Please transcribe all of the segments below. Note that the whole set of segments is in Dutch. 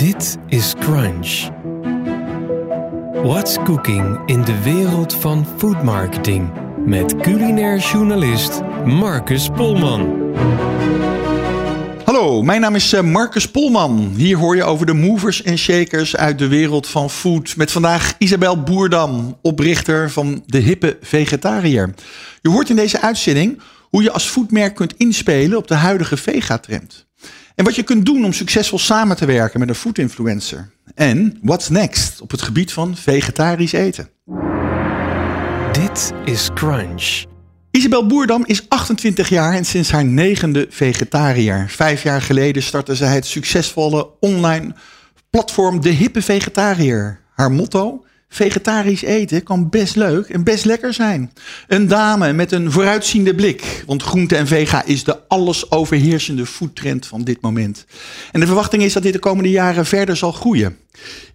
Dit is Crunch. What's cooking in de wereld van food marketing? Met culinair journalist Marcus Polman. Hallo, mijn naam is eh, Marcus Polman. Hier hoor je over de movers en shakers uit de wereld van food. Met vandaag Isabel Boerdam, oprichter van de hippe vegetariër. Je hoort in deze uitzending hoe je als foodmerk kunt inspelen op de huidige vegatrend. En wat je kunt doen om succesvol samen te werken met een food influencer. En what's next op het gebied van vegetarisch eten. Dit is Crunch. Isabel Boerdam is 28 jaar en sinds haar negende vegetariër. Vijf jaar geleden startte zij het succesvolle online platform De Hippe Vegetariër. Haar motto? Vegetarisch eten kan best leuk en best lekker zijn. Een dame met een vooruitziende blik. Want groente en vega is de alles overheersende foodtrend van dit moment. En de verwachting is dat dit de komende jaren verder zal groeien.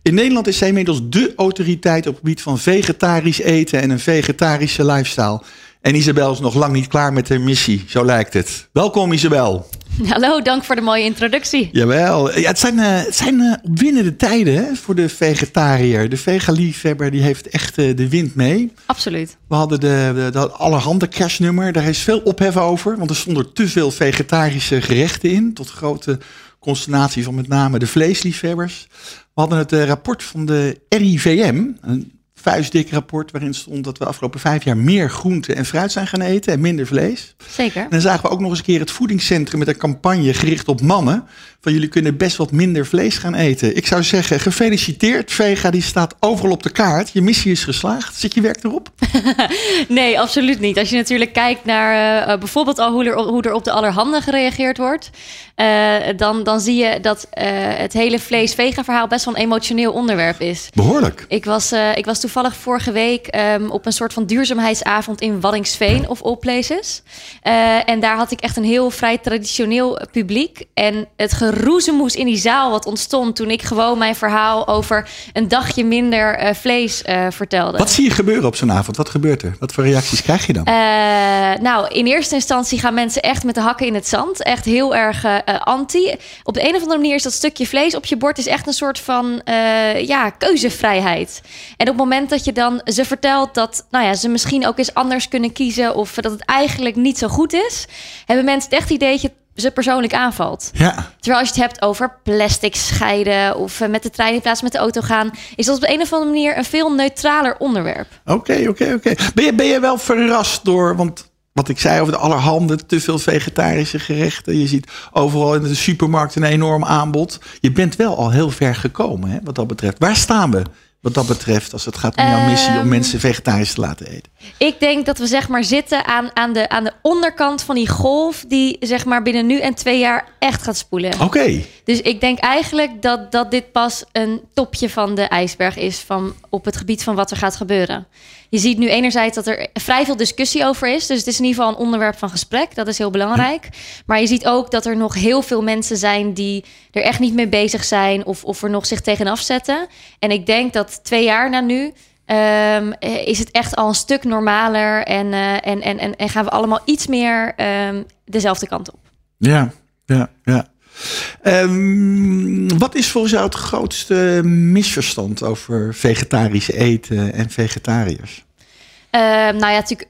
In Nederland is zij inmiddels de autoriteit op het gebied van vegetarisch eten en een vegetarische lifestyle. En Isabel is nog lang niet klaar met haar missie, zo lijkt het. Welkom Isabel. Hallo, dank voor de mooie introductie. Jawel, ja, het zijn, uh, het zijn uh, opwindende tijden hè, voor de vegetariër. De vegaliefhebber die heeft echt uh, de wind mee. Absoluut. We hadden de, de, de allerhande kerstnummer, daar is veel ophef over. Want er stonden te veel vegetarische gerechten in. Tot grote consternatie van met name de vleesliefhebbers. We hadden het rapport van de RIVM, een vuistdik rapport waarin stond dat we afgelopen vijf jaar meer groente en fruit zijn gaan eten en minder vlees. Zeker. En dan zagen we ook nog eens een keer het voedingscentrum met een campagne gericht op mannen. Van jullie kunnen best wat minder vlees gaan eten. Ik zou zeggen, gefeliciteerd. Vega die staat overal op de kaart. Je missie is geslaagd. Zit je werk erop? nee, absoluut niet. Als je natuurlijk kijkt naar uh, bijvoorbeeld al hoe er, hoe er op de allerhande gereageerd wordt. Uh, dan, dan zie je dat uh, het hele vlees-vega verhaal best wel een emotioneel onderwerp is. Behoorlijk. Ik was, ik was toevallig vorige week um, op een soort van duurzaamheidsavond in Waddingsveen of all places. en daar had ik echt een heel vrij traditioneel publiek. En het geroezemoes in die zaal wat ontstond toen ik gewoon mijn verhaal over een dagje minder uh, vlees uh, vertelde. Wat zie je gebeuren op zo'n avond? Wat gebeurt er? Wat voor reacties krijg je dan? Uh, nou, in eerste instantie gaan mensen echt met de hakken in het zand. Echt heel erg anti. Op de een of andere manier is dat stukje vlees op je bord is echt een soort van ja, keuzevrijheid. En op het moment dat je dan ze vertelt dat nou ja, ze misschien ook eens anders kunnen kiezen of dat het eigenlijk niet zo goed is, hebben mensen echt het ze persoonlijk aanvalt. Ja. Terwijl als je het hebt over plastic scheiden of met de trein in plaats met de auto gaan, is dat op de een of andere manier een veel neutraler onderwerp. Oké, oké, oké. Ben je, ben je wel verrast door, want wat ik zei over de allerhande, te veel vegetarische gerechten. Je ziet overal in de supermarkt een enorm aanbod. Je bent wel al heel ver gekomen hè, wat dat betreft. Waar staan we wat dat betreft als het gaat om jouw missie om Ehm, mensen vegetarisch te laten eten? Ik denk dat we zeg maar zitten aan, aan, de, aan de onderkant van die golf die zeg maar binnen nu en twee jaar echt gaat spoelen. Oké. Dus ik denk eigenlijk dat, dat dit pas een topje van de ijsberg is van, op het gebied van wat er gaat gebeuren. Je ziet nu enerzijds dat er vrij veel discussie over is. Dus het is in ieder geval een onderwerp van gesprek. Dat is heel belangrijk. Maar je ziet ook dat er nog heel veel mensen zijn die er echt niet mee bezig zijn. Of, of er nog zich tegenaf zetten. En ik denk dat twee jaar na nu. Um, is het echt al een stuk normaler en, uh, en, en, en, en, gaan we allemaal iets meer um, dezelfde kant op. Ja, ja, ja. Um, wat is volgens jou het grootste misverstand over vegetarisch eten en vegetariërs? nou ja, natuurlijk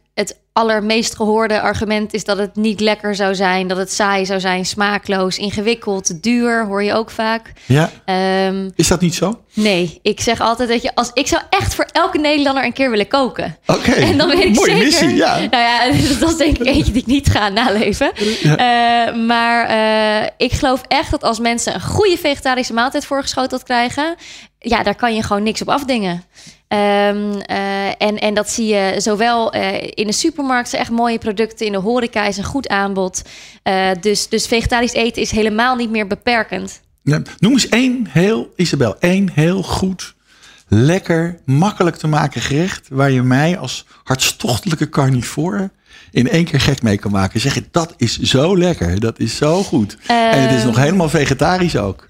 allermeest gehoorde argument is dat het niet lekker zou zijn, dat het saai zou zijn, smaakloos, ingewikkeld, duur, hoor je ook vaak. Ja. Um, is dat niet zo? Nee, ik zeg altijd dat je als ik zou echt voor elke Nederlander een keer willen koken. Oké. Okay. En dan weet ik Mooie zeker. missie, ja. Nou ja, dat is denk ik eentje die ik niet ga naleven. Ja. Uh, maar uh, ik geloof echt dat als mensen een goede vegetarische maaltijd voorgeschoteld krijgen, ja, daar kan je gewoon niks op afdingen. Um, uh, en, en dat zie je zowel uh, in de supermarkt, echt mooie producten. In de horeca is een goed aanbod. Uh, dus, dus vegetarisch eten is helemaal niet meer beperkend. Ja, noem eens één heel, Isabel, één heel goed, lekker, makkelijk te maken gerecht... waar je mij als hartstochtelijke carnivore in één keer gek mee kan maken. Zeg je, dat is zo lekker, dat is zo goed. En het is nog helemaal vegetarisch ook.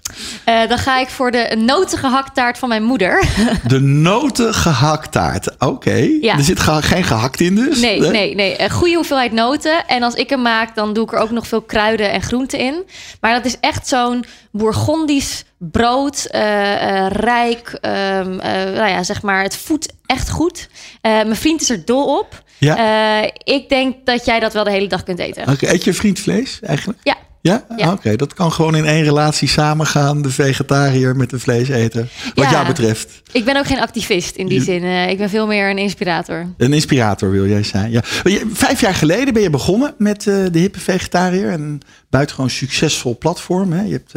Uh, dan ga ik voor de notengehakttaart van mijn moeder. De notengehakttaart, oké. Okay. Ja. Er zit ge geen gehakt in dus? Nee, nee, nee. nee. Een goede hoeveelheid noten. En als ik hem maak, dan doe ik er ook nog veel kruiden en groenten in. Maar dat is echt zo'n Bourgondisch brood, eh, eh, rijk, ehm, eh, nou ja, zeg maar, het voedt echt goed. Eh, mijn vriend is er dol op. Ja. Eh, ik denk dat jij dat wel de hele dag kunt eten. Eet je vriend vlees eigenlijk? Ja. Ja? Ja. Oké, dat kan gewoon in één relatie samengaan. De vegetariër met de vleeseter. Wat Ja. jou betreft. Ik ben ook geen activist in die Je- zin. Eh, ik ben veel meer een inspirator. Een inspirator wil jij zijn. Ja. Vijf jaar geleden ben je begonnen met eh, de hippe vegetariër. Een buitengewoon succesvol platform. Hè. Je hebt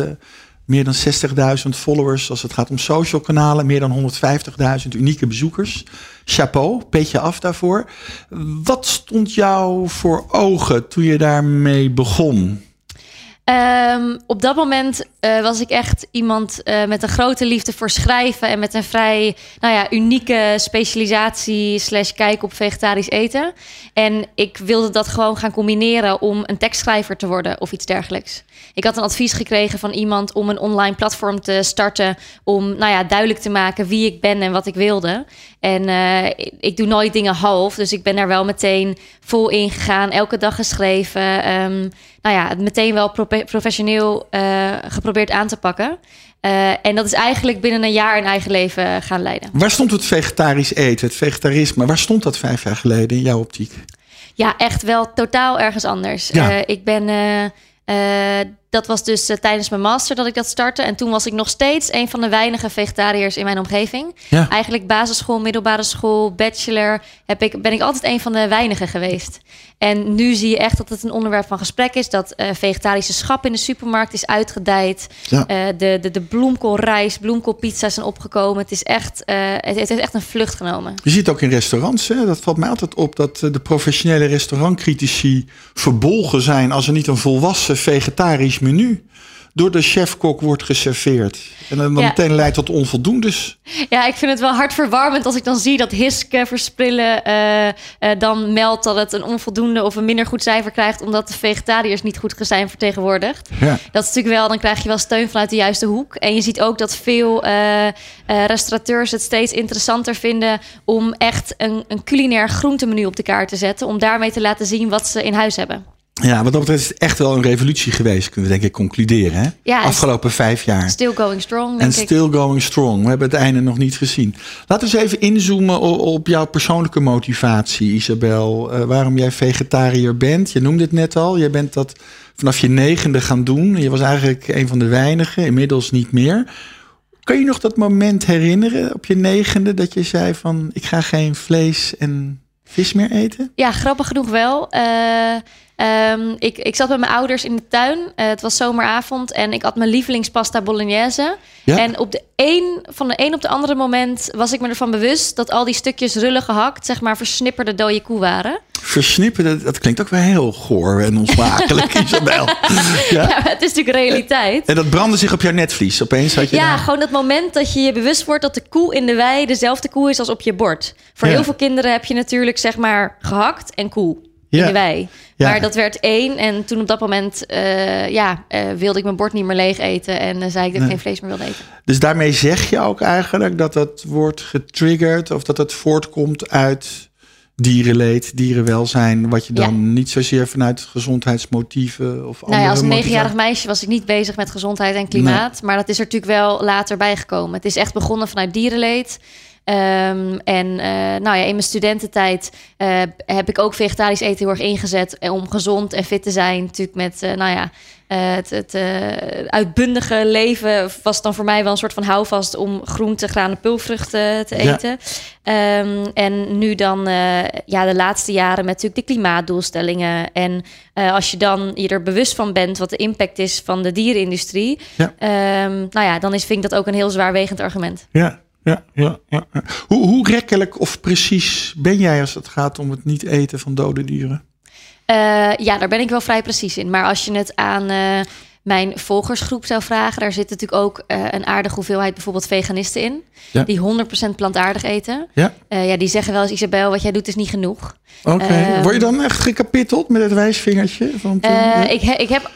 meer dan 60.000 followers als het gaat om social kanalen. Meer dan 150.000 unieke bezoekers. Chapeau, petje af daarvoor. Wat stond jou voor ogen toen je daarmee begon? Ehm, op dat moment eh, was ik echt iemand eh, met een grote liefde voor schrijven en met een vrij nou ja, unieke specialisatie slash kijk op vegetarisch eten. En ik wilde dat gewoon gaan combineren om een tekstschrijver te worden of iets dergelijks. Ik had een advies gekregen van iemand om een online platform te starten om nou ja, duidelijk te maken wie ik ben en wat ik wilde. En eh, ik, doe nooit dingen half, dus ik ben daar wel meteen vol in gegaan, elke dag geschreven. Ehm, nou ja, het meteen wel professioneel eh, geprobeerd aan te pakken. Eh, en dat is eigenlijk binnen een jaar een eigen leven gaan leiden. Waar stond het vegetarisch eten, het vegetarisme? Waar stond dat vijf jaar geleden in jouw optiek? Ja, echt wel totaal ergens anders. Ja. Eh, ik ben. Dat was dus eh, tijdens mijn master dat ik dat startte. En toen was ik nog steeds een van de weinige vegetariërs in mijn omgeving. Ja. Eigenlijk basisschool, middelbare school, bachelor. Heb ik, ben ik altijd een van de weinigen geweest. En nu zie je echt dat het een onderwerp van gesprek is. Dat eh, vegetarische schap in de supermarkt is uitgedijd. Ja. Eh, de, de, de bloemkoolrijst, bloemkoolpizza's zijn opgekomen. Het, is echt, het, het heeft echt een vlucht genomen. Je ziet ook in restaurants, hè? dat valt mij altijd op, dat de professionele restaurantcritici verbolgen zijn als er niet een volwassen vegetarisch menu door de chefkok wordt geserveerd. En dan Ja. meteen leidt tot onvoldoendes. Ja, ik vind het wel hartverwarmend als ik dan zie dat Hiske Versprillen eh, eh, dan meldt dat het een onvoldoende of een minder goed cijfer krijgt, omdat de vegetariërs niet goed zijn vertegenwoordigd. Ja. Dat is natuurlijk wel, dan krijg je wel steun vanuit de juiste hoek. En je ziet ook dat veel eh, restaurateurs het steeds interessanter vinden om echt een, een culinair groentemenu op de kaart te zetten, om daarmee te laten zien wat ze in huis hebben. Ja, wat dat betreft is het echt wel een revolutie geweest, kunnen we denk ik concluderen. Hè? Ja, en- Afgelopen vijf jaar. Still going strong, En ik. still going strong. We hebben het einde nog niet gezien. Laten we eens even inzoomen op, jouw persoonlijke motivatie, Isabel. Eh, waarom jij vegetariër bent. Je noemde het net al. Je bent dat vanaf je negende gaan doen. Je was eigenlijk een van de weinigen, inmiddels niet meer. Kan je nog dat moment herinneren op je negende dat je zei van ik ga geen vlees en vis meer eten? Ja, grappig genoeg wel. Eh, ehm, ik, ik zat met mijn ouders in de tuin. Eh, het was zomeravond en ik had mijn lievelingspasta bolognese. Ja. En op de een, van de een op de andere moment was ik me ervan bewust dat al die stukjes rullen gehakt, zeg maar, versnipperde dode koe waren. Versnippen, dat, dat klinkt ook wel heel goor en onsmakelijk, Isabel. Ja. Ja, het is natuurlijk realiteit. En dat brandde zich op jouw netvlies. Opeens had je Ja, gewoon het moment dat je je bewust wordt dat de koe in de wei dezelfde koe is als op je bord. Voor Ja. heel veel kinderen heb je natuurlijk zeg maar gehakt en koe Ja. in de wei. Ja. Maar dat werd één en toen op dat moment eh, ja, eh, wilde ik mijn bord niet meer leeg eten en eh, zei ik dat ik Nee. geen vlees meer wilde eten. Dus daarmee zeg je ook eigenlijk dat dat wordt getriggerd of dat het voortkomt uit dierenleed, dierenwelzijn, wat je dan niet zozeer vanuit gezondheidsmotieven of andere Nou ja, als negenjarig meisje was ik niet bezig met gezondheid en klimaat. Maar dat is er natuurlijk wel later bijgekomen. Het is echt begonnen vanuit dierenleed. Ehm, en eh, nou ja, in mijn studententijd eh, heb ik ook vegetarisch eten heel erg ingezet eh, om gezond en fit te zijn. Natuurlijk met, nou ja, het, het uitbundige leven was dan voor mij wel een soort van houvast om groente, granen, pulvruchten te Ja. eten. Ehm, en nu dan, ja, de laatste jaren met natuurlijk de klimaatdoelstellingen. En als je dan je er bewust van bent wat de impact is van de dierenindustrie, Ja. ehm, nou ja, dan is, vind ik dat ook een heel zwaarwegend argument. Ja, ja, ja. ja. Hoe, hoe rekkelijk of precies ben jij als het gaat om het niet eten van dode dieren? Eh, ja, daar ben ik wel vrij precies in. Maar als je het aan eh, mijn volgersgroep zou vragen, daar zit natuurlijk ook eh, een aardige hoeveelheid bijvoorbeeld veganisten in, Ja. die 100% plantaardig eten. Ja, ja, die zeggen wel eens, Isabel, wat jij doet is niet genoeg. oké. Ehm, Word je dan echt gekapitteld met het wijsvingertje? Van ik, he- ik heb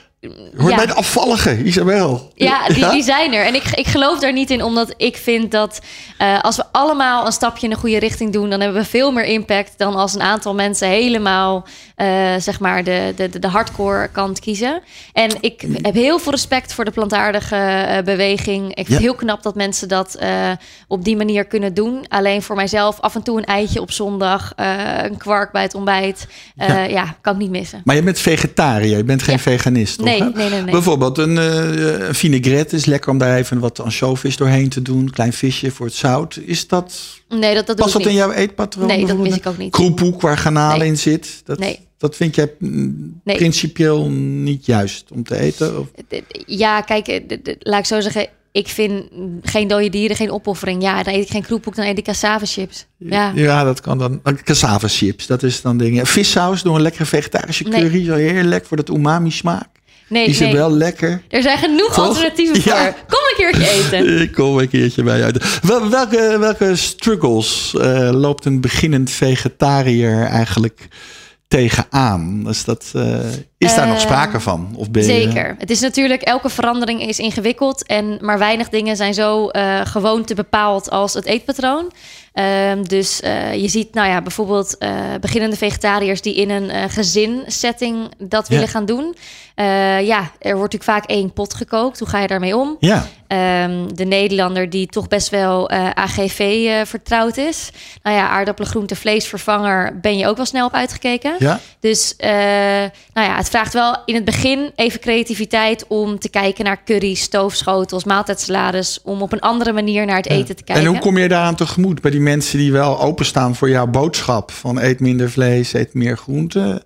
Hoort ja. bij de afvallige, Isabel. Ja, die, die zijn er. En ik, ik geloof daar niet in, omdat ik vind dat eh, als we allemaal een stapje in de goede richting doen, dan hebben we veel meer impact dan als een aantal mensen helemaal, eh, zeg maar, de, de, de hardcore kant kiezen. En ik heb heel veel respect voor de plantaardige eh, beweging. Ik vind Ja. het heel knap dat mensen dat op die manier kunnen doen. Alleen voor mijzelf af en toe een eitje op zondag, een kwark bij het ontbijt. Ja. ja. kan ik niet missen. Maar je bent vegetariër, je bent geen veganist, toch? Nee, nee, nee, nee. Bijvoorbeeld een, eh, een vinaigrette is lekker om daar even wat ansjovis doorheen te doen. Klein visje voor het zout. Is dat, Nee, dat, dat doe past dat in jouw eetpatroon? Nee, dat mis ik ook niet. Kroephoek waar garnalen Nee. in zit. Dat, Nee. dat vind jij mm, Nee. principieel niet juist om te eten? Of? Ja, kijk, eh, laat ik zo zeggen. Ik vind geen dode dieren geen opoffering. Ja, dan eet ik geen kroephoek, dan eet ik cassave chips. Ja, Ja, dat kan dan. Cassava chips, dat is dan dingen. Vissaus door een lekkere vegetarische Nee. curry. Zo heerlijk voor dat umami smaak. Nee, Die is nee. wel lekker. Er zijn genoeg Toch? alternatieven Ja. voor. Kom een keertje eten. Ik kom een keertje bij je uit. Wel- Welke, welke struggles eh, loopt een beginnend vegetariër eigenlijk tegenaan? Dus dat, eh, is daar nog Eh, sprake van? Of ben je, Zeker. Het is natuurlijk, elke verandering is ingewikkeld. En maar weinig dingen zijn zo eh gewoonte bepaald als het eetpatroon. Ehm, dus je ziet, nou ja, bijvoorbeeld beginnende vegetariërs die in een gezinsetting dat Ja. willen gaan doen. Eh, ja, er wordt natuurlijk vaak één pot gekookt. Hoe ga je daarmee om? Ja, Ehm, de Nederlander die toch best wel eh, AGV eh, vertrouwd is. Nou ja, aardappelen, groente, vleesvervanger ben je ook wel snel op uitgekeken. ja. Dus nou ja, het vraagt wel in het begin even creativiteit om te kijken naar curry's, stoofschotels, maaltijdsalades. Om op een andere manier naar het eten te kijken. En hoe kom je daaraan tegemoet bij die mensen die wel openstaan voor jouw boodschap? Van eet minder vlees, eet meer groente.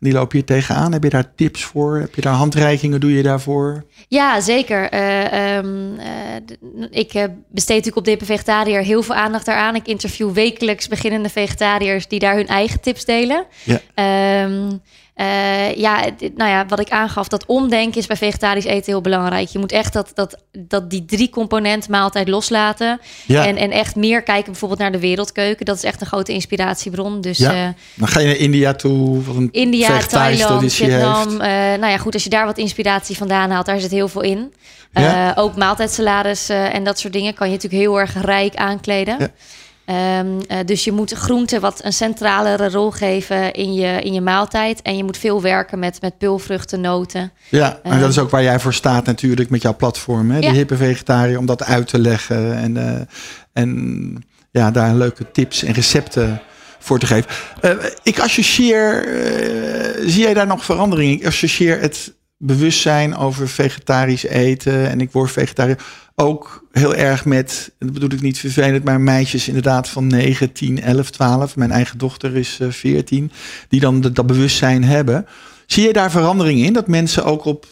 Die loop je tegenaan. Heb je daar tips voor? Heb je daar handreikingen? Doe je daarvoor? Ja, zeker. Ehm, eh, d- ik eh, besteed natuurlijk op Dippe Vegetariër heel veel aandacht daaraan. Ik interview wekelijks beginnende vegetariërs die daar hun eigen tips delen. Ja. Ehm, eh, ja, dit- nou ja, wat ik aangaf, dat omdenken is bij vegetarisch eten heel belangrijk. Je moet echt dat, dat, dat die drie component maaltijd loslaten. Ja. En, en echt meer kijken bijvoorbeeld naar de wereldkeuken. Dat is echt een grote inspiratiebron. Dus Ja. eh, Dan ga je naar India toe. Wat een India, Thailand, Vietnam. eh, nou ja, goed, als je daar wat inspiratie vandaan haalt, daar zit heel veel in. Ja. Ook maaltijdsalades en dat soort dingen kan je natuurlijk heel erg rijk aankleden. Ehm, eh, dus je moet groenten wat een centralere rol geven in je, in je maaltijd. En je moet veel werken met, met pulvruchten, noten. Ja, en dat is ook waar jij voor staat natuurlijk met jouw platform. Hè? Ja. De hippe vegetariër, om dat uit te leggen. En, eh, en ja, daar leuke tips en recepten voor te geven. Eh, ik associeer, zie jij daar nog verandering in? Ik associeer het bewustzijn over vegetarisch eten en ik word vegetariër ook heel erg met, dat bedoel ik niet vervelend, maar meisjes inderdaad van 9, 10, 11, 12. Mijn eigen dochter is eh, 14, die dan dat bewustzijn hebben. Zie je daar verandering in? Dat mensen ook op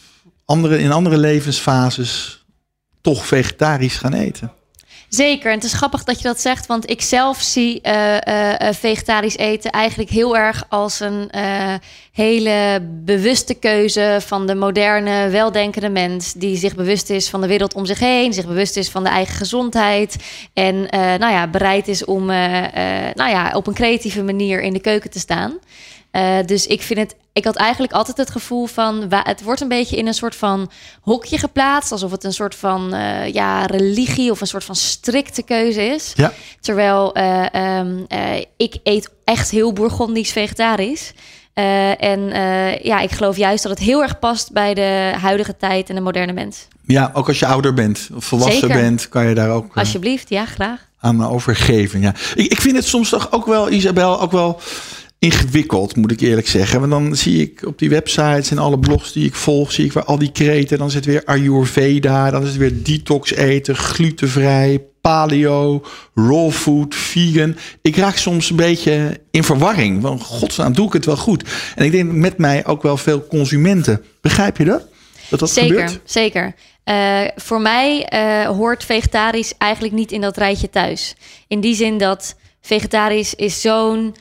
andere, in andere levensfases toch vegetarisch gaan eten? Zeker, en het is grappig dat je dat zegt, want ik zelf zie eh, eh, eh, vegetarisch eten eigenlijk heel erg als een hele bewuste keuze van de moderne, weldenkende mens die zich bewust is van de wereld om zich heen, zich bewust is van de eigen gezondheid en nou ja, bereid is om nou ja, op een creatieve manier in de keuken te staan. Eh, dus ik vind het. Ik had eigenlijk altijd het gevoel van. Het wordt een beetje in een soort van hokje geplaatst. Alsof het een soort van eh, ja, religie of een soort van strikte keuze is. Ja. Terwijl eh, ehm, eh, ik eet echt heel Bourgondisch vegetarisch. En ja, ik geloof juist dat het heel erg past bij de huidige tijd en de moderne mens. Ja, ook als je ouder bent of volwassen Zeker. bent, kan je daar ook eh, Alsjeblieft, ja, graag. aan overgeven. Ja. Ik, ik vind het soms toch ook wel, Isabel, ook wel ingewikkeld, moet ik eerlijk zeggen. Want dan zie ik op die websites en alle blogs die ik volg, zie ik waar al die kreten. Dan zit weer Ayurveda, dan is het weer detox eten, glutenvrij, paleo, raw food, vegan. Ik raak soms een beetje in verwarring. Want godsnaam, doe ik het wel goed? En ik denk met mij ook wel veel consumenten. Begrijp je dat? Dat dat zeker, gebeurt? zeker. Eh, voor mij eh, hoort vegetarisch eigenlijk niet in dat rijtje thuis. In die zin dat vegetarisch is zo'n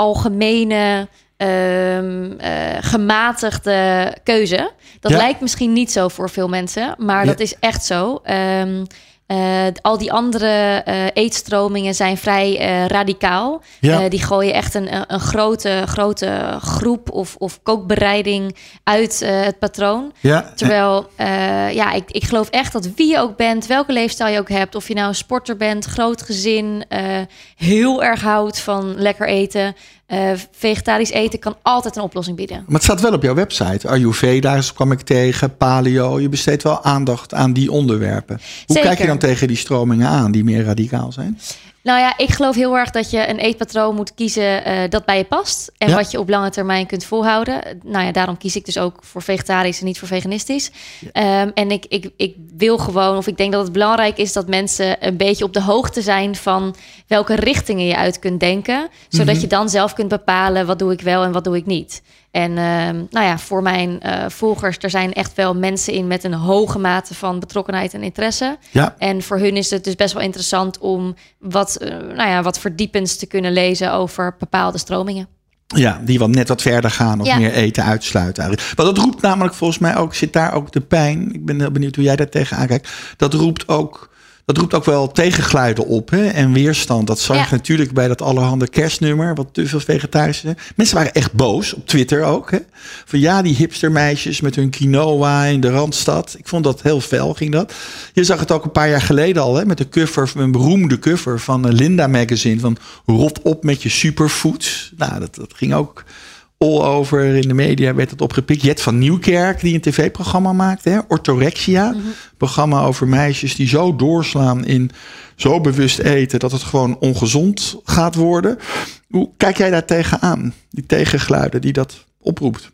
algemene, ehm, eh, gematigde keuze. Dat Ja. lijkt misschien niet zo voor veel mensen, maar Ja. dat is echt zo. Ehm, Uh, al die andere uh, eetstromingen zijn vrij uh, radicaal. Ja. die gooien echt een, een grote, grote groep of, of kookbereiding uit het patroon. Ja. Terwijl, ja, ik, ik geloof echt dat wie je ook bent, welke leefstijl je ook hebt, of je nou een sporter bent, groot gezin, heel erg houdt van lekker eten. Uh, vegetarisch eten kan altijd een oplossing bieden. Maar het staat wel op jouw website. Ayurveda kwam ik tegen, paleo. Je besteedt wel aandacht aan die onderwerpen. Hoe Zeker. kijk je dan tegen die stromingen aan die meer radicaal zijn? Nou ja, ik geloof heel erg dat je een eetpatroon moet kiezen uh, dat bij je past. En Ja. wat je op lange termijn kunt volhouden. Nou ja, daarom kies ik dus ook voor vegetarisch en niet voor veganistisch. Ehm, en ik, ik, ik wil gewoon, of ik denk dat het belangrijk is dat mensen een beetje op de hoogte zijn van welke richtingen je uit kunt denken. Zodat Mhm. je dan zelf kunt bepalen wat doe ik wel en wat doe ik niet. En ehm, nou ja, voor mijn eh, volgers, er zijn echt wel mensen in met een hoge mate van betrokkenheid en interesse. Ja, En voor hun is het dus best wel interessant om wat, eh, nou ja, wat verdiepends te kunnen lezen over bepaalde stromingen. ja die wat net wat verder gaan of Ja. meer eten uitsluiten. Eigenlijk. Maar dat roept namelijk volgens mij ook, zit daar ook de pijn. Ik ben heel benieuwd hoe jij daar tegenaan kijkt. Dat roept ook, dat roept ook wel tegengeluiden op hè? en weerstand. Dat zag Ja. je natuurlijk bij dat allerhande kerstnummer, wat te veel vegetarische. Mensen waren echt boos, op Twitter ook. Hè? Van ja, die hipstermeisjes met hun quinoa in de Randstad. Ik vond dat heel fel, ging dat. Je zag het ook een paar jaar geleden al, hè, met de cover, een beroemde cover van eh, Linda Magazine. Van rot op met je superfoods. Nou, dat, dat ging ook all over in de media, werd het opgepikt. Jet van Nieuwkerk, die een tv-programma maakte, hè, Orthorexia. Programma over meisjes die zo doorslaan in zo bewust eten dat het gewoon ongezond gaat worden. Hoe kijk jij daar tegenaan? Die tegengeluiden die dat oproept.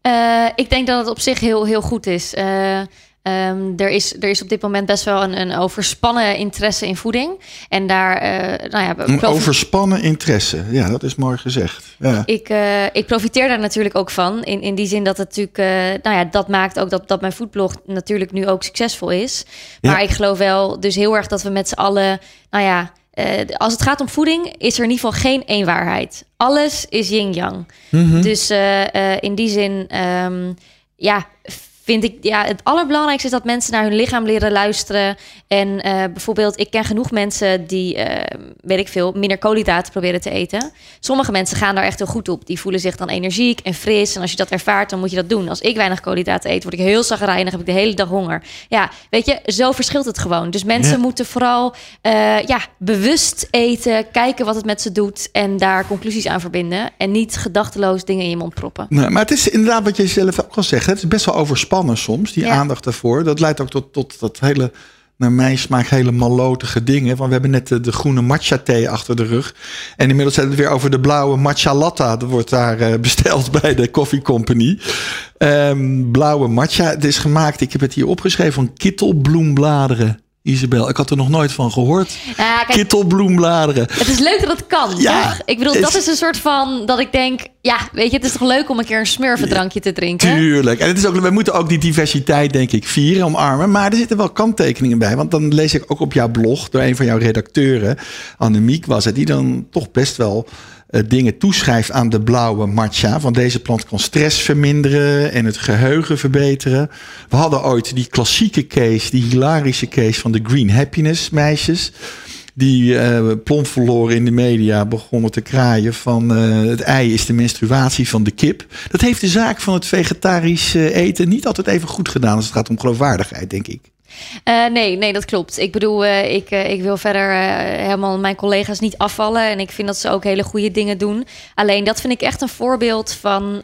Eh, ik denk dat het op zich heel, heel goed is. Eh, ehm, er is. Er is op dit moment best wel een, een overspannen interesse in voeding. En daar, eh, nou ja, Een overspannen interesse. Ja, dat is mooi gezegd. Ja. Ik, eh, ik profiteer daar natuurlijk ook van. In, in die zin dat het natuurlijk, eh, nou ja, dat maakt ook dat, dat mijn foodblog natuurlijk nu ook succesvol is. Ja. Maar ik geloof wel dus heel erg dat we met z'n allen, nou ja, als het gaat om voeding, is er in ieder geval geen één waarheid. Alles is yin-yang. Mhm. Dus in die zin, ehm, ja, vind ik, ja, het allerbelangrijkste is dat mensen naar hun lichaam leren luisteren. En eh, bijvoorbeeld, ik ken genoeg mensen die, eh, weet ik veel, minder koolhydraten proberen te eten. Sommige mensen gaan daar echt heel goed op. Die voelen zich dan energiek en fris. En als je dat ervaart, dan moet je dat doen. Als ik weinig koolhydraten eet, word ik heel zagrijnig, heb ik de hele dag honger. Ja, weet je, zo verschilt het gewoon. Dus mensen Ja. moeten vooral eh, ja, bewust eten, kijken wat het met ze doet en daar conclusies aan verbinden. En niet gedachteloos dingen in je mond proppen. Nee, maar het is inderdaad wat je zelf ook al zegt. Het is best wel overspannen soms, die Ja. aandacht daarvoor. Dat leidt ook tot, tot dat hele, naar mijn smaak, hele malotige dingen. Want we hebben net de, de groene matcha thee achter de rug. En inmiddels hebben we het weer over de blauwe matcha latte. Dat wordt daar eh, besteld bij de Coffee Company. Ehm, blauwe matcha. Het is gemaakt, ik heb het hier opgeschreven, van kittelbloembladeren. Isabel, ik had er nog nooit van gehoord. Ja, kijk, Kittelbloembladeren. Het is leuk dat het kan. Ja, toch? Ik bedoel, dat is een soort van dat ik denk, ja, weet je, het is toch leuk om een keer een smurfendrankje te drinken. Tuurlijk. En het is ook, we moeten ook die diversiteit, denk ik, vieren, omarmen. Maar er zitten wel kanttekeningen bij. Want dan lees ik ook op jouw blog, door een van jouw redacteuren, Annemiek was het, die dan toch best wel eh, dingen toeschrijft aan de blauwe matcha. Want deze plant kan stress verminderen en het geheugen verbeteren. We hadden ooit die klassieke case, die hilarische case van de Green Happiness meisjes. Die plomp verloren in de media begonnen te kraaien van eh, het ei is de menstruatie van de kip. Dat heeft de zaak van het vegetarisch eten niet altijd even goed gedaan als het gaat om geloofwaardigheid, denk ik. Eh, nee, nee, dat klopt. Ik bedoel, eh, ik, eh, ik wil verder helemaal mijn collega's niet afvallen. En ik vind dat ze ook hele goede dingen doen. Alleen dat vind ik echt een voorbeeld van.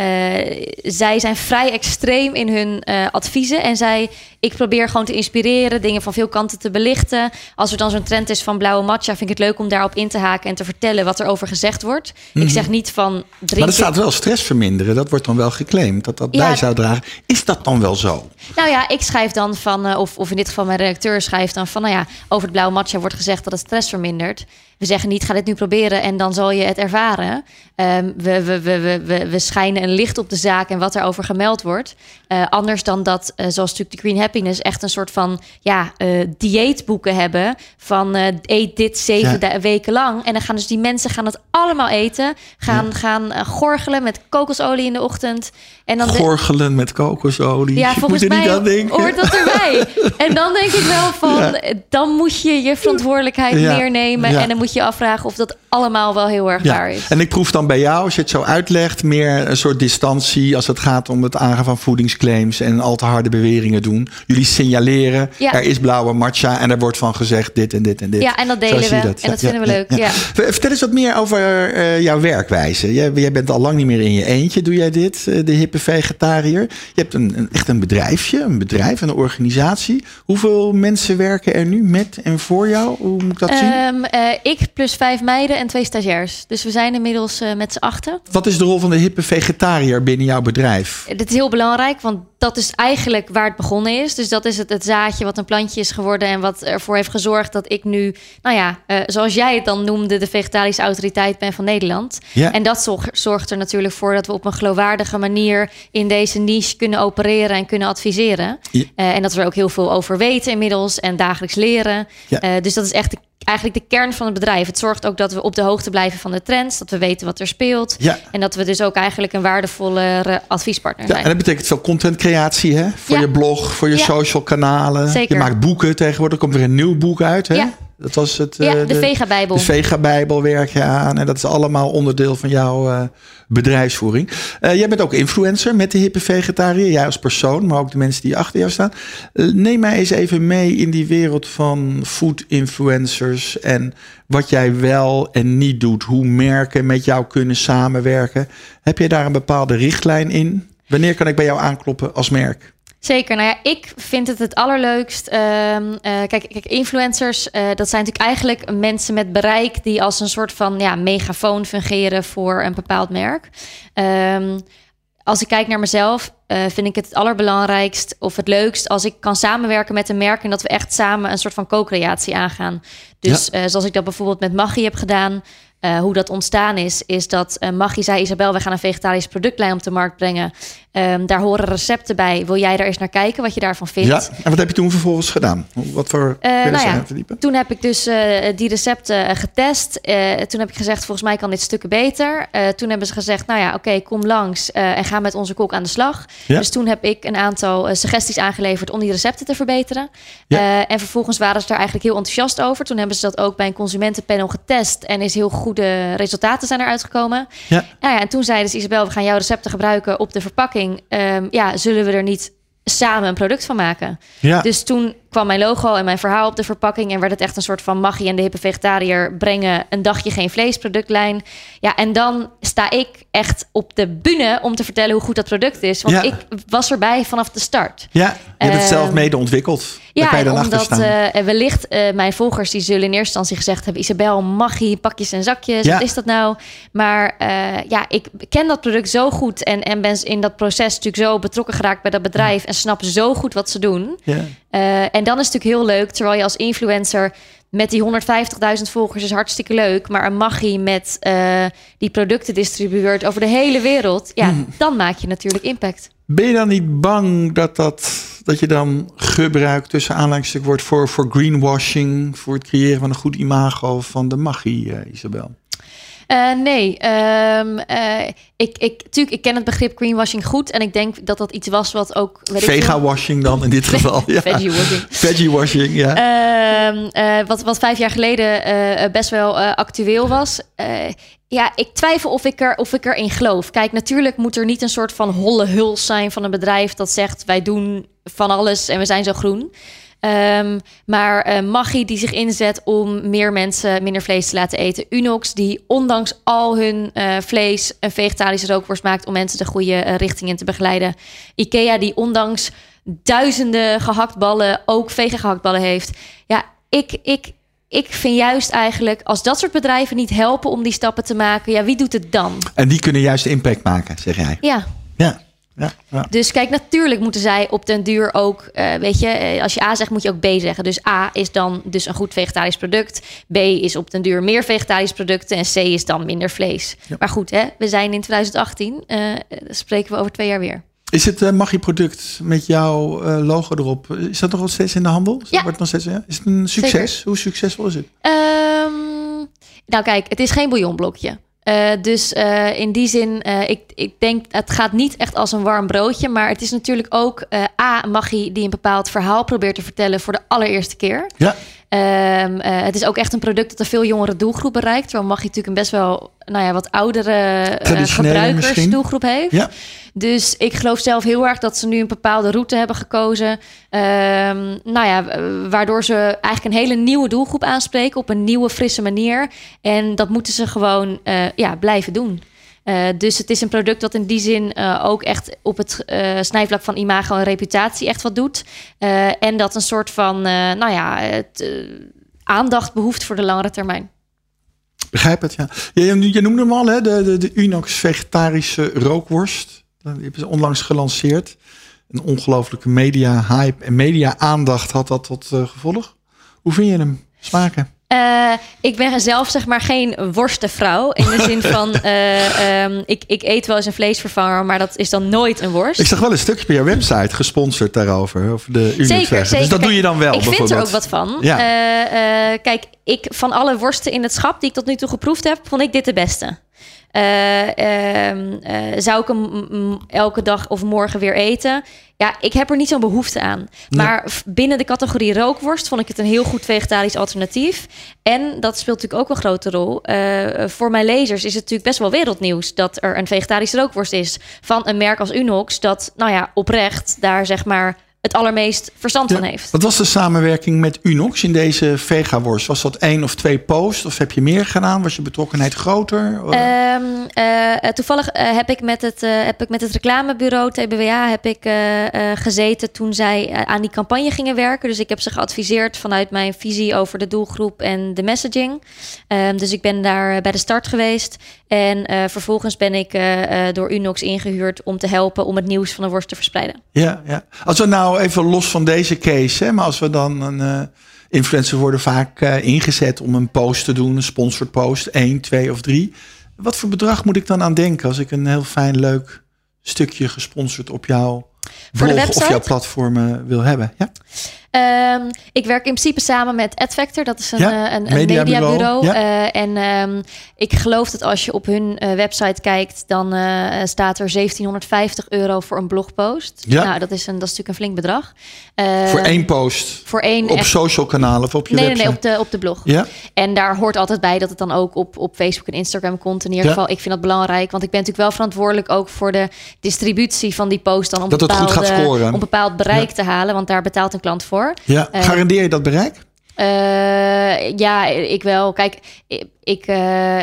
Eh, zij zijn vrij extreem in hun eh, adviezen. En zij, ik probeer gewoon te inspireren, dingen van veel kanten te belichten. Als er dan zo'n trend is van blauwe matcha, vind ik het leuk om daarop in te haken en te vertellen wat er over gezegd wordt. Ik zeg niet van. Mhm. Maar er staat wel stress verminderen. Dat wordt dan wel geclaimd. Dat dat Ja. bij zou dragen. Is dat dan wel zo? Nou ja, ik schrijf dan van, eh, of, of in dit geval mijn redacteur schrijft dan van, nou ja, over het blauwe matcha wordt gezegd dat het stress vermindert. We zeggen niet, ga dit nu proberen en dan zal je het ervaren. Um, we, we, we, we, we schijnen een licht op de zaak en wat erover gemeld wordt. Uh, anders dan dat, uh, zoals natuurlijk de Green Happiness, echt een soort van ja, uh, dieetboeken hebben. Van eet dit zeven ja. weken lang. En dan gaan dus die mensen gaan het allemaal eten. Gaan, ja. gaan gorgelen met kokosolie in de ochtend. En dan gorgelen met kokosolie. Ja, volgens moet er mij niet aan denken. hoort dat erbij. en dan denk ik wel van, dan moet je je verantwoordelijkheid meer nemen. En dan moet je afvragen of dat allemaal wel heel erg waar is. En ik proef dan bij jou, als je het zo uitlegt, meer een soort distantie als het gaat om het aangaan van voedingsclaims en al te harde beweringen doen. Jullie signaleren, Ja. er is blauwe matcha en er wordt van gezegd dit en dit en dit. Ja, en dat delen we. dat. En dat vinden we leuk. ja. Ja. Ver- Vertel eens wat meer over eh, jouw werkwijze. Jij, jij bent al lang niet meer in je eentje, doe jij dit, eh, de hippe vegetariër. Je hebt een, een, echt een bedrijfje, een bedrijf, een organisatie. Hoeveel mensen werken er nu met en voor jou? Hoe moet ik dat zien? Ehm, eh, ik plus vijf meiden en twee stagiairs. Dus we zijn inmiddels eh, met z'n achten. Wat is de rol van de hippe vegetariër binnen jouw bedrijf? Dit is heel belangrijk, want dat is eigenlijk waar het begonnen is. Dus dat is het, het zaadje wat een plantje is geworden en wat ervoor heeft gezorgd dat ik nu, nou ja, eh, zoals jij het dan noemde, de vegetarische autoriteit ben van Nederland. Ja. En dat zorg- zorgt er natuurlijk voor dat we op een geloofwaardige manier in deze niche kunnen opereren en kunnen adviseren. Ja. Eh, en dat we er ook heel veel over weten inmiddels en dagelijks leren. Ja. Eh, dus dat is echt de, eigenlijk de kern van het bedrijf. Het zorgt ook dat we op de hoogte blijven van de trends, dat we weten wat er speelt. Ja. En dat we dus ook eigenlijk een waardevolle adviespartner Ja, zijn. en dat betekent veel contentcreatie, hè? Voor Ja. je blog, voor je social kanalen. Zeker. Je maakt boeken tegenwoordig. Er komt weer een nieuw boek uit, hè? Ja. Dat was het. Ja, eh, de Vega-bijbel. De Vega-bijbel werk je aan. En dat is allemaal onderdeel van jouw eh, bedrijfsvoering. Eh, jij bent ook influencer met de hippe vegetariër. Jij als persoon, maar ook de mensen die achter jou staan. Neem mij eens even mee in die wereld van food influencers. En wat jij wel en niet doet. Hoe merken met jou kunnen samenwerken. Heb jij daar een bepaalde richtlijn in? Wanneer kan ik bij jou aankloppen als merk? Zeker. Nou ja, ik vind het het allerleukst. ehm, eh, kijk, kijk, influencers, eh, dat zijn natuurlijk eigenlijk mensen met bereik die als een soort van ja, megafoon fungeren voor een bepaald merk. Ehm, als ik kijk naar mezelf, eh, vind ik het het allerbelangrijkst of het leukst als ik kan samenwerken met een merk en dat we echt samen een soort van co-creatie aangaan. Dus zoals ik dat bijvoorbeeld met Maggi heb gedaan. hoe dat ontstaan is, is dat eh Maggi zei: Isabel, we gaan een vegetarisch productlijn op de markt brengen. Ehm, daar horen recepten bij. Wil jij daar eens naar kijken wat je daarvan vindt? Ja, en wat heb je toen vervolgens gedaan? Wat voor je nou ja? Toen heb ik dus eh, die recepten eh, getest. Toen heb ik gezegd, volgens mij kan dit stukken beter. Toen hebben ze gezegd, nou ja, oké, kom langs en ga met onze kok aan de slag. Ja. Dus toen heb ik een aantal suggesties aangeleverd om die recepten te verbeteren. Ja. En vervolgens waren ze daar eigenlijk heel enthousiast over. Toen hebben ze dat ook bij een consumentenpanel getest en is heel goede resultaten zijn eruit gekomen. Ja. Nou ja, en toen zeiden ze, Isabel, we gaan jouw recepten gebruiken op de verpakking. Ehm, ja, zullen we er niet samen een product van maken? Ja. Dus toen kwam mijn logo en mijn verhaal op de verpakking en werd het echt een soort van Maggie en de hippe vegetariër brengen een dagje geen vlees productlijn. Ja, en dan sta ik echt op de bühne om te vertellen hoe goed dat product is, want Ja. ik was erbij vanaf de start. Ja, je hebt het zelf Ehm, mede ontwikkeld. Ja, je dan omdat eh, wellicht eh, mijn volgers die zullen in eerste instantie gezegd hebben: Isabel, Maggie, pakjes en zakjes, Ja. wat is dat nou? Maar eh, ja, ik ken dat product zo goed en, en ben in dat proces natuurlijk zo betrokken geraakt bij dat bedrijf en snap zo goed wat ze doen. ja. En dan is het natuurlijk heel leuk, terwijl je als influencer met die 150.000 volgers is hartstikke leuk, maar een Maggie met eh, die producten distribueert over de hele wereld, ja, Hmm. dan maak je natuurlijk impact. Ben je dan niet bang dat, dat, dat je dan gebruikt tussen aanleidingstuk wordt voor, voor greenwashing, voor het creëren van een goed imago van de magie, eh, Isabel? Eh, nee, ehm, eh, ik, ik, tuurlijk, ik ken het begrip greenwashing goed. En ik denk dat dat iets was wat ook... Vega-washing dan in dit geval. Ja. Veggie-washing. Veggie-washing, ja. Ehm, eh, wat, wat vijf jaar geleden best wel actueel was. Ja, ik twijfel of ik, er, of ik erin geloof. Kijk, natuurlijk moet er niet een soort van holle huls zijn van een bedrijf dat zegt: wij doen van alles en we zijn zo groen. Ehm, maar Maggi die zich inzet om meer mensen minder vlees te laten eten. Unox die ondanks al hun eh, vlees een vegetarische rookworst maakt om mensen de goede eh, richting in te begeleiden. Ikea die ondanks duizenden gehaktballen ook vegan gehaktballen heeft. Ja, ik, ik, ik vind juist eigenlijk als dat soort bedrijven niet helpen om die stappen te maken, ja, wie doet het dan? En die kunnen juist impact maken, zeg jij. Ja, Ja. Ja, ja. Dus kijk, natuurlijk moeten zij op den duur ook, eh, weet je, eh, als je A zegt, moet je ook B zeggen. Dus A is dan dus een goed vegetarisch product. B is op den duur meer vegetarisch producten. En C is dan minder vlees. Ja. Maar goed, hè, we zijn in 2018. eh, dan spreken we over twee jaar weer. Is het uh, Maggi-product met jouw uh, logo erop? Is dat nog steeds in de handel? Ja. Wordt nog steeds, ja? Is het een succes? Zeker. Hoe succesvol is het? Ehm, nou kijk, het is geen bouillonblokje. Uh, dus uh, in die zin, uh, ik, ik denk, het gaat niet echt als een warm broodje. Maar het is natuurlijk ook A, Maggi die een bepaald verhaal probeert te vertellen voor de allereerste keer. Ja. Um, het is ook echt een product dat een veel jongere doelgroep bereikt. Terwijl Maggi natuurlijk een best wel, nou ja, wat oudere gebruikersdoelgroep heeft. Ja. Dus ik geloof zelf heel erg dat ze nu een bepaalde route hebben gekozen. Um, nou ja, waardoor ze eigenlijk een hele nieuwe doelgroep aanspreken op een nieuwe, frisse manier. En dat moeten ze gewoon uh, ja, blijven doen. Uh, dus het is een product dat in die zin uh, ook echt op het uh, snijvlak van imago en reputatie echt wat doet. en dat een soort van, nou ja, het, aandacht behoeft voor de langere termijn. Begrijp het, ja. Je, je noemde hem al, hè, de, de, de Unox vegetarische rookworst. Die hebben ze onlangs gelanceerd. Een ongelofelijke media-hype en media-aandacht had dat tot gevolg. Hoe vind je hem smaken? Uh, ik ben zelf zeg maar geen worstenvrouw. In de zin van, uh, um, ik, ik eet wel eens een vleesvervanger, maar dat is dan nooit een worst. Ik zag wel een stukje bij jouw website gesponsord daarover. Over de zeker, zeker. Dus dat doe je dan wel Ik vind er ook wat van. Ja. Uh, kijk, ik, van alle worsten in het schap die ik tot nu toe geproefd heb, vond ik dit de beste. Uh, zou ik hem elke dag of morgen weer eten? Ja, ik heb er niet zo'n behoefte aan. Nee. Maar binnen de categorie rookworst vond ik het een heel goed vegetarisch alternatief. En dat speelt natuurlijk ook een grote rol. Uh, voor mijn lezers is het natuurlijk best wel wereldnieuws dat er een vegetarische rookworst is van een merk als Unox. Dat, nou ja, oprecht daar zeg maar het allermeest verstand ja. van heeft. Wat was de samenwerking met Unox in deze vegaworst? Was dat één of twee posts? Of heb je meer gedaan? Was je betrokkenheid groter? Um, uh, toevallig uh, heb, ik met het, uh, heb ik met het reclamebureau TBWA heb ik, uh, gezeten toen zij aan die campagne gingen werken. Dus ik heb ze geadviseerd vanuit mijn visie over de doelgroep en de messaging. Um, dus ik ben daar bij de start geweest. En vervolgens ben ik door Unox ingehuurd om te helpen om het nieuws van de worst te verspreiden. Ja, ja. Als we nou even los van deze case, hè, maar als we dan een uh, influencer worden vaak ingezet om een post te doen, een sponsored post, één, twee of drie. Wat voor bedrag moet ik dan aan denken als ik een heel fijn, leuk stukje gesponsord op jouw blog of jouw platformen wil hebben? Ja? Um, ik werk in principe samen met AdFactor. Dat is een, ja, uh, een, een mediabureau. Ja. Uh, en um, ik geloof dat als je op hun uh, website kijkt... dan uh, staat er 1750 euro voor een blogpost. Ja. Nou, dat is, een, dat is natuurlijk een flink bedrag. voor één post? Voor één op echt... social kanalen of op je nee, website? Nee, nee, op de, op de blog. Ja? En daar hoort altijd bij dat het dan ook op, op Facebook en Instagram komt. In ieder Ja. geval, ik vind dat belangrijk. Want ik ben natuurlijk wel verantwoordelijk ook voor de distributie van die post... Dan om, Dat het goed bepaalde, gaat scoren. om bepaald bereik te halen. Want daar betaalt een klant voor. Ja. Eh, Garandeer je dat bereik? Uh, ja, ik wel. Kijk, ik, ik, uh,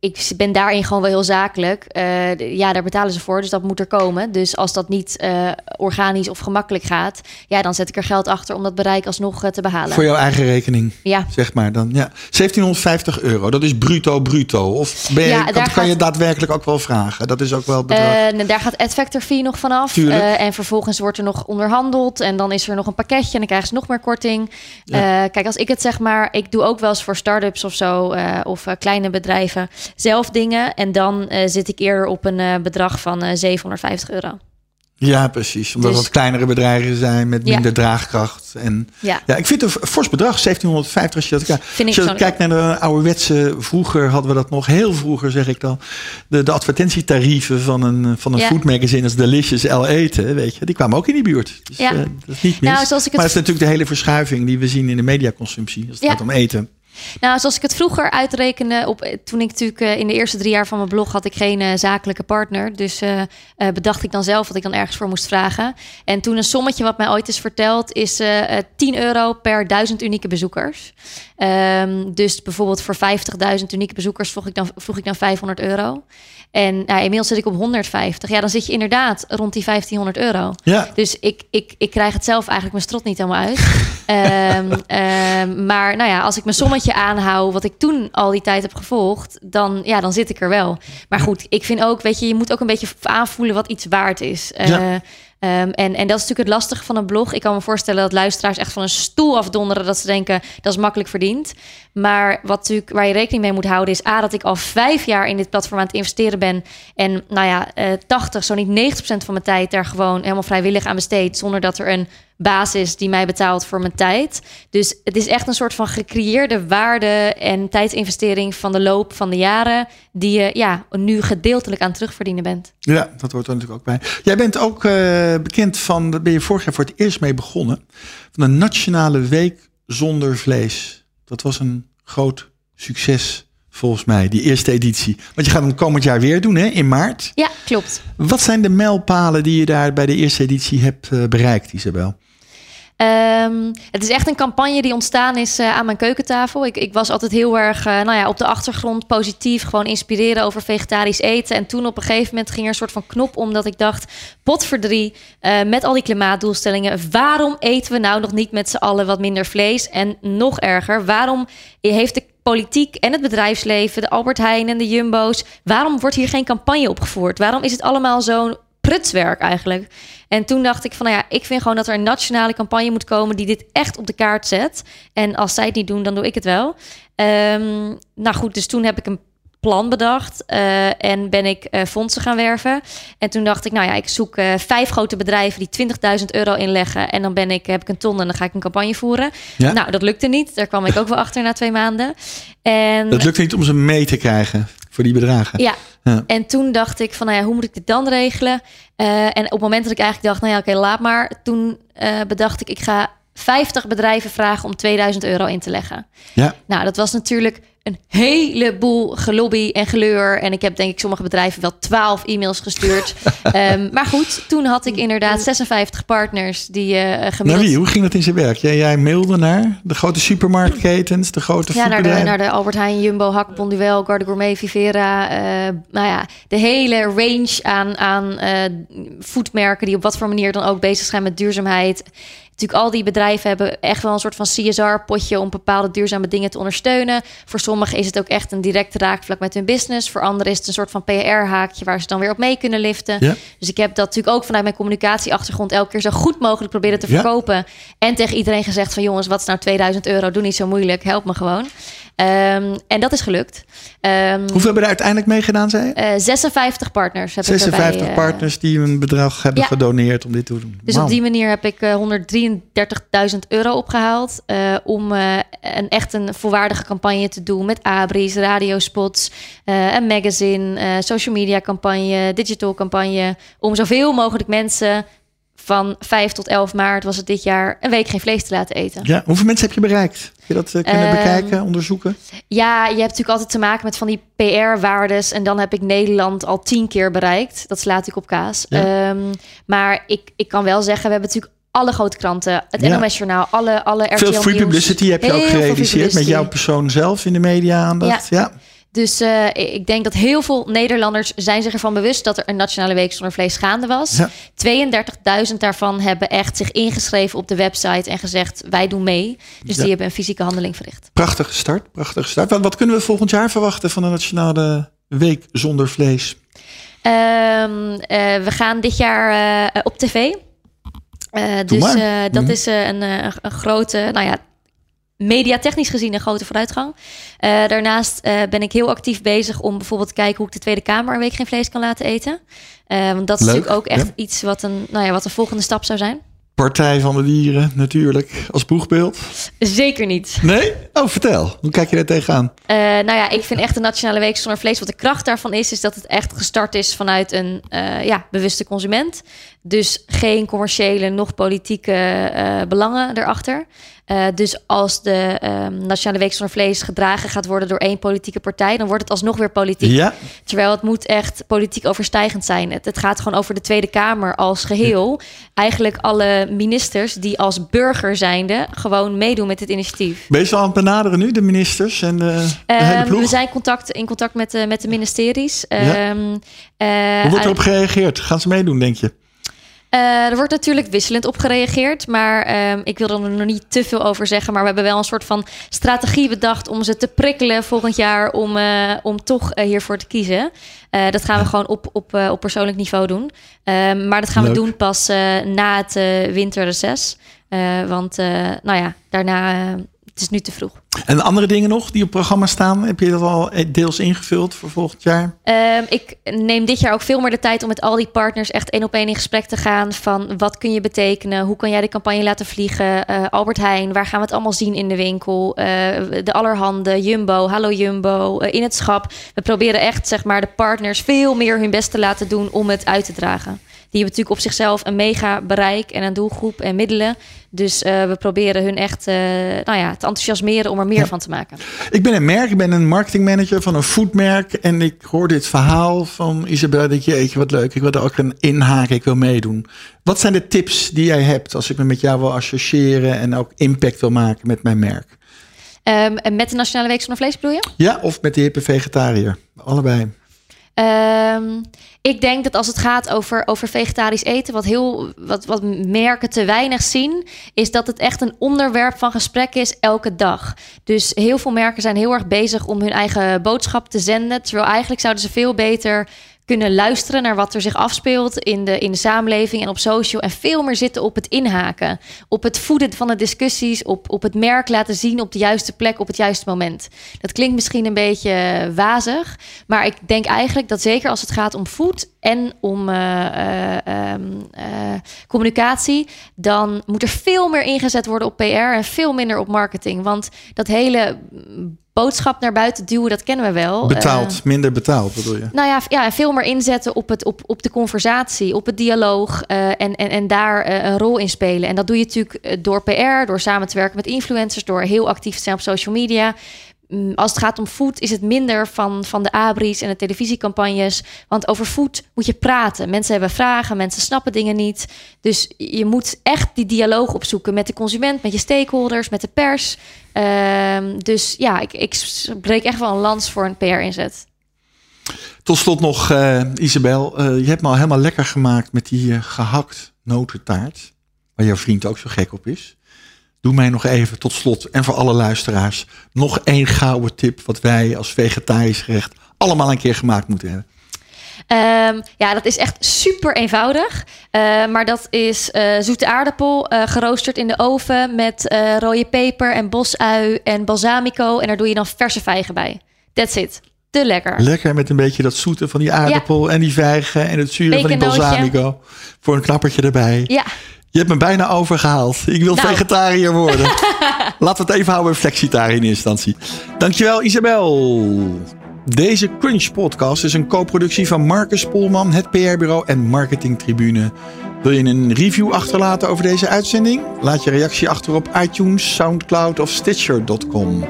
ik ben daarin gewoon wel heel zakelijk. Uh, ja, daar betalen ze voor, dus dat moet er komen. Dus als dat niet organisch of gemakkelijk gaat, ja, dan zet ik er geld achter om dat bereik alsnog te behalen. Voor jouw eigen rekening, ja. zeg maar dan. Ja. 1750 euro, dat is bruto bruto. Of ben je, Ja, dat kan gaat- je daadwerkelijk ook wel vragen. Dat is ook wel bedrag. Eh, daar gaat AdFactor fee nog vanaf. Eh, en vervolgens wordt er nog onderhandeld. En dan is er nog een pakketje en dan krijgen ze nog meer korting. Ja. Eh, kijk, als ik het zeg maar... Ik doe ook wel eens voor start-ups of zo... eh, of eh, kleine bedrijven zelf dingen. En dan eh, zit ik eerder op een bedrag van eh 750 euro. Ja, precies. Omdat Dus- het kleinere bedrijven zijn met Ja. minder draagkracht. En Ja, ja, ik vind het een fors bedrag, 1750 als je dat vind Als je dat kijkt naar de ouderwetse, vroeger hadden we dat nog, heel vroeger zeg ik dan, de, de advertentietarieven van een, van een Ja. food magazine als Delicious El Eten, weet je, die kwamen ook in die buurt. Dus Ja. eh, dat is niet mis. Nou, zoals ik het- maar het is natuurlijk de hele verschuiving die we zien in de mediaconsumptie als het gaat om eten. Nou, zoals ik het vroeger uitrekende, op, toen ik natuurlijk eh, in de eerste drie jaar van mijn blog had ik geen eh, zakelijke partner. Dus eh, bedacht ik dan zelf wat ik dan ergens voor moest vragen. En toen een sommetje wat mij ooit is verteld, is eh, eh, 10 euro per 1000 unieke bezoekers. Ehm, dus bijvoorbeeld voor 50.000 unieke bezoekers vroeg ik dan, vroeg ik dan 500 euro. En nou, inmiddels zit ik op 150. Ja, dan zit je inderdaad rond die 1500 euro. Ja, Dus ik, ik, ik krijg het zelf eigenlijk mijn strot niet helemaal uit. Ehm, ehm, maar nou ja, als ik mijn sommetje programmaatje aanhoud, wat ik toen al die tijd heb gevolgd, dan, ja, dan zit ik er wel. Maar goed, ik vind ook, weet je, je moet ook een beetje aanvoelen wat iets waard is. Ja. Eh, Ehm, en, en dat is natuurlijk het lastige van een blog. Ik kan me voorstellen dat luisteraars echt van een stoel afdonderen dat ze denken dat is makkelijk verdiend. Maar wat natuurlijk waar je rekening mee moet houden is A, dat ik al vijf jaar in dit platform aan het investeren ben. En nou ja, eh 80, zo niet 90% van mijn tijd daar gewoon helemaal vrijwillig aan besteed. Zonder dat er een basis die mij betaalt voor mijn tijd. Dus het is echt een soort van gecreëerde waarde en tijdsinvestering van de loop van de jaren. Die je ja, nu gedeeltelijk aan terugverdienen bent. Ja, dat hoort er natuurlijk ook bij. Jij bent ook eh, bekend van, daar ben je vorig jaar voor het eerst mee begonnen, van de Nationale Week Zonder Vlees. Dat was een groot succes volgens mij, die eerste editie. Want je gaat hem komend jaar weer doen, hè, in maart. Ja, klopt. Wat zijn de mijlpalen die je daar bij de eerste editie hebt eh, bereikt, Isabel? Ehm, het is echt een campagne die ontstaan is eh, aan mijn keukentafel. Ik, ik was altijd heel erg eh, nou ja, op de achtergrond positief, gewoon inspireren over vegetarisch eten. En toen op een gegeven moment ging er een soort van knop omdat ik dacht, potverdrie, uh, met al die klimaatdoelstellingen, waarom eten we nou nog niet met z'n allen wat minder vlees? En nog erger, waarom heeft de politiek en het bedrijfsleven, de Albert Heijn en de Jumbo's, waarom wordt hier geen campagne opgevoerd? Waarom is het allemaal zo'n prutswerk eigenlijk. En toen dacht ik van, nou ja, ik vind gewoon dat er een nationale campagne moet komen die dit echt op de kaart zet. En als zij het niet doen, dan doe ik het wel. Um, nou goed, dus toen heb ik een plan bedacht uh, en ben ik uh, fondsen gaan werven. En toen dacht ik, nou ja, ik zoek uh, vijf grote bedrijven die 20.000 euro inleggen. En dan ben ik, heb ik een ton en dan ga ik een campagne voeren. Ja? Nou, dat lukte niet. Daar kwam ik ook wel achter na twee maanden. En, dat lukte niet om ze mee te krijgen voor die bedragen. Ja. ja. En toen dacht ik van, nou ja, hoe moet ik dit dan regelen? Uh, en op het moment dat ik eigenlijk dacht, nou ja, oké, okay, laat maar. Toen uh, bedacht ik, ik ga 50 bedrijven vragen om 2000 euro in te leggen. Ja. Nou, dat was natuurlijk een heleboel gelobby en geleur. En ik heb denk ik sommige bedrijven wel 12 e-mails gestuurd. um, maar goed, toen had ik inderdaad 56 partners die uh, gemiddeld... Naar wie? Hoe ging dat in zijn werk? Jij, jij mailde naar de grote supermarktketens, de grote Ja, naar de, naar de Albert Heijn, Jumbo, Hak, Bonduel, Garde Gourmet, Vivera. Uh, nou ja, de hele range aan, aan uh, foodmerken die op wat voor manier dan ook bezig zijn met duurzaamheid. Natuurlijk, al die bedrijven hebben echt wel een soort van CSR-potje om bepaalde duurzame dingen te ondersteunen. Voor sommigen is het ook echt een direct raakvlak met hun business. Voor anderen is het een soort van PR-haakje waar ze dan weer op mee kunnen liften. Ja. Dus ik heb dat natuurlijk ook vanuit mijn communicatieachtergrond elke keer zo goed mogelijk proberen te verkopen. Ja. En tegen iedereen gezegd van jongens, wat is nou 2000 euro? Doe niet zo moeilijk, help me gewoon. Um, en dat is gelukt. Um, Hoeveel hebben er uiteindelijk meegedaan, zei? Uh, 56 partners. Heb 56 ik erbij, uh, partners die een bedrag hebben ja. gedoneerd om dit te doen. Dus wow. op die manier heb ik uh, 133.000 euro opgehaald. Uh, om een echt een volwaardige campagne te doen met abris, radiospots, een magazine, social media campagne, digital campagne. Om zoveel mogelijk mensen van 5 tot 11 maart was het dit jaar een week geen vlees te laten eten. Ja, hoeveel mensen heb je bereikt? Heb je dat uh, kunnen um, bekijken, onderzoeken? Ja, je hebt natuurlijk altijd te maken met van die PR-waardes. En dan heb ik Nederland al tien keer bereikt. Dat slaat ik op kaas. Ja. Um, maar ik, ik kan wel zeggen, we hebben natuurlijk alle grote kranten, het ja. NOS Journaal, alle, alle RTL Veel free publicity heb je Heel ook gerealiseerd met jouw persoon zelf in de media aandacht. Ja. ja. Dus uh, ik denk dat heel veel Nederlanders zijn zich ervan bewust dat er een Nationale Week zonder vlees gaande was. Ja. 32.000 daarvan hebben echt zich ingeschreven op de website en gezegd wij doen mee. Dus Ja. die hebben een fysieke handeling verricht. Prachtige start, prachtige start. Wat, wat kunnen we volgend jaar verwachten van de Nationale Week zonder vlees? Um, uh, we gaan dit jaar uh, op tv. Uh, dus uh, dat Mhm. is uh, een, een grote, nou ja, mediatechnisch gezien een grote vooruitgang. Uh, daarnaast uh, ben ik heel actief bezig om bijvoorbeeld te kijken hoe ik de Tweede Kamer een week geen vlees kan laten eten. Uh, want dat is Leuk, natuurlijk ook echt ja. iets wat een, nou ja, wat een volgende stap zou zijn. Partij van de Dieren natuurlijk, als boegbeeld. Zeker niet. Nee? Oh, vertel. Hoe kijk je daar tegenaan? Uh, nou ja, ik vind echt de Nationale Week zonder vlees. Wat de kracht daarvan is, is dat het echt gestart is vanuit een uh, ja, bewuste consument. Dus geen commerciële, nog politieke uh, belangen erachter. Uh, dus als de um, Nationale Week zonder vlees gedragen gaat worden door één politieke partij, dan wordt het alsnog weer politiek. Ja, Terwijl het moet echt politiek overstijgend zijn. Het, het gaat gewoon over de Tweede Kamer als geheel. Eigenlijk alle ministers die als burger zijnde gewoon meedoen met dit initiatief. ben je zo aan het benaderen nu, de ministers en de, de hele Um, ploeg? we zijn contact, in contact met de, met de ministeries. Ja. Um, uh, Hoe wordt erop gereageerd? Gaan ze meedoen, denk je? Uh, er wordt natuurlijk wisselend op gereageerd, maar uh, ik wil er nog niet te veel over zeggen. Maar we hebben wel een soort van strategie bedacht om ze te prikkelen volgend jaar om, uh, om toch hiervoor te kiezen. dat gaan we gewoon op, op, op persoonlijk niveau doen. Ehm, maar dat gaan Leuk. we doen pas na het winterreces. want nou ja, daarna het is nu te vroeg. En andere dingen nog die op programma staan, heb je dat al deels ingevuld voor volgend jaar? Um, ik neem dit jaar ook veel meer de tijd om met al die partners echt één op één in gesprek te gaan. Van wat kun je betekenen? Hoe kan jij de campagne laten vliegen? Uh, Albert Heijn, waar gaan we het allemaal zien in de winkel? Uh, de Allerhande, Jumbo, Hallo Jumbo, in het schap. We proberen echt zeg maar de partners veel meer hun best te laten doen om het uit te dragen. Die hebben natuurlijk op zichzelf een mega bereik en een doelgroep en middelen. Dus uh, we proberen hun echt uh, nou ja, te enthousiasmeren om er meer ja. van te maken. Ik ben een merk, ik ben een marketingmanager van een foodmerk. En ik hoor dit verhaal van Isabel. Dat je, wat leuk, ik wil er ook een inhaken, ik wil meedoen. Wat zijn de tips die jij hebt als ik me met jou wil associëren en ook impact wil maken met mijn merk? Um, en met de Nationale Week zonder Vlees bedoel je? Ja, of met de hippe vegetariër. Allebei. Um, ik denk dat als het gaat over, over vegetarisch eten, wat, heel, wat, wat merken te weinig zien, is dat het echt een onderwerp van gesprek is elke dag. Dus heel veel merken zijn heel erg bezig om hun eigen boodschap te zenden. Terwijl eigenlijk zouden ze veel beter kunnen luisteren naar wat er zich afspeelt in de, in de samenleving en op social. En veel meer zitten op het inhaken. Op het voeden van de discussies. Op, op het merk laten zien op de juiste plek op het juiste moment. Dat klinkt misschien een beetje wazig. Maar ik denk eigenlijk dat zeker als het gaat om food en om uh, uh, uh, communicatie, dan moet er veel meer ingezet worden op PR en veel minder op marketing. Want dat hele boodschap naar buiten duwen, dat kennen we wel. Betaald, minder betaald bedoel je? Nou ja, ja, veel meer inzetten op, het, op, op de conversatie, op het dialoog en, en, en daar een rol in spelen. En dat doe je natuurlijk door PR, door samen te werken met influencers, door heel actief te zijn op social media als het gaat om food, is het minder van, van de abris en de televisiecampagnes. Want over food moet je praten. Mensen hebben vragen, mensen snappen dingen niet. Dus je moet echt die dialoog opzoeken met de consument, met je stakeholders, met de pers. Um, dus ja, ik, ik breek echt wel een lans voor een PR-inzet. Tot slot nog, uh, Isabel. Uh, je hebt me al helemaal lekker gemaakt met die uh, gehakt notentaart. Waar jouw vriend ook zo gek op is. Doe mij nog even tot slot en voor alle luisteraars nog één gouden tip wat wij als vegetarisch gerecht allemaal een keer gemaakt moeten hebben. Um, ja, dat is echt super eenvoudig. Uh, maar dat is uh, zoete aardappel, uh, geroosterd in de oven met rode peper en bosui en balsamico. En daar doe je dan verse vijgen bij. That's it. Te lekker. Lekker met een beetje dat zoete van die aardappel ja. en die vijgen en het zure van die balsamico. Voor een knappertje erbij. Ja. Je hebt me bijna overgehaald. Ik wil nou. vegetariër worden. Laten we het even houden, flexitariër in instantie. Dankjewel Isabel. Deze Crunch podcast is een co-productie van Marcus Polman, het PR-bureau en Marketing Tribune. Wil je een review achterlaten over deze uitzending? Laat je reactie achter op iTunes, Soundcloud of Stitcher.com.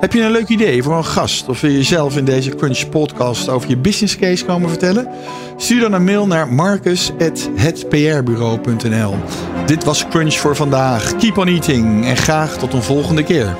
Heb je een leuk idee voor een gast of wil je zelf in deze Crunch podcast over je business case komen vertellen? Stuur dan een mail naar marcus.hetprbureau.nl Dit was Crunch voor vandaag. Keep on eating en graag tot een volgende keer.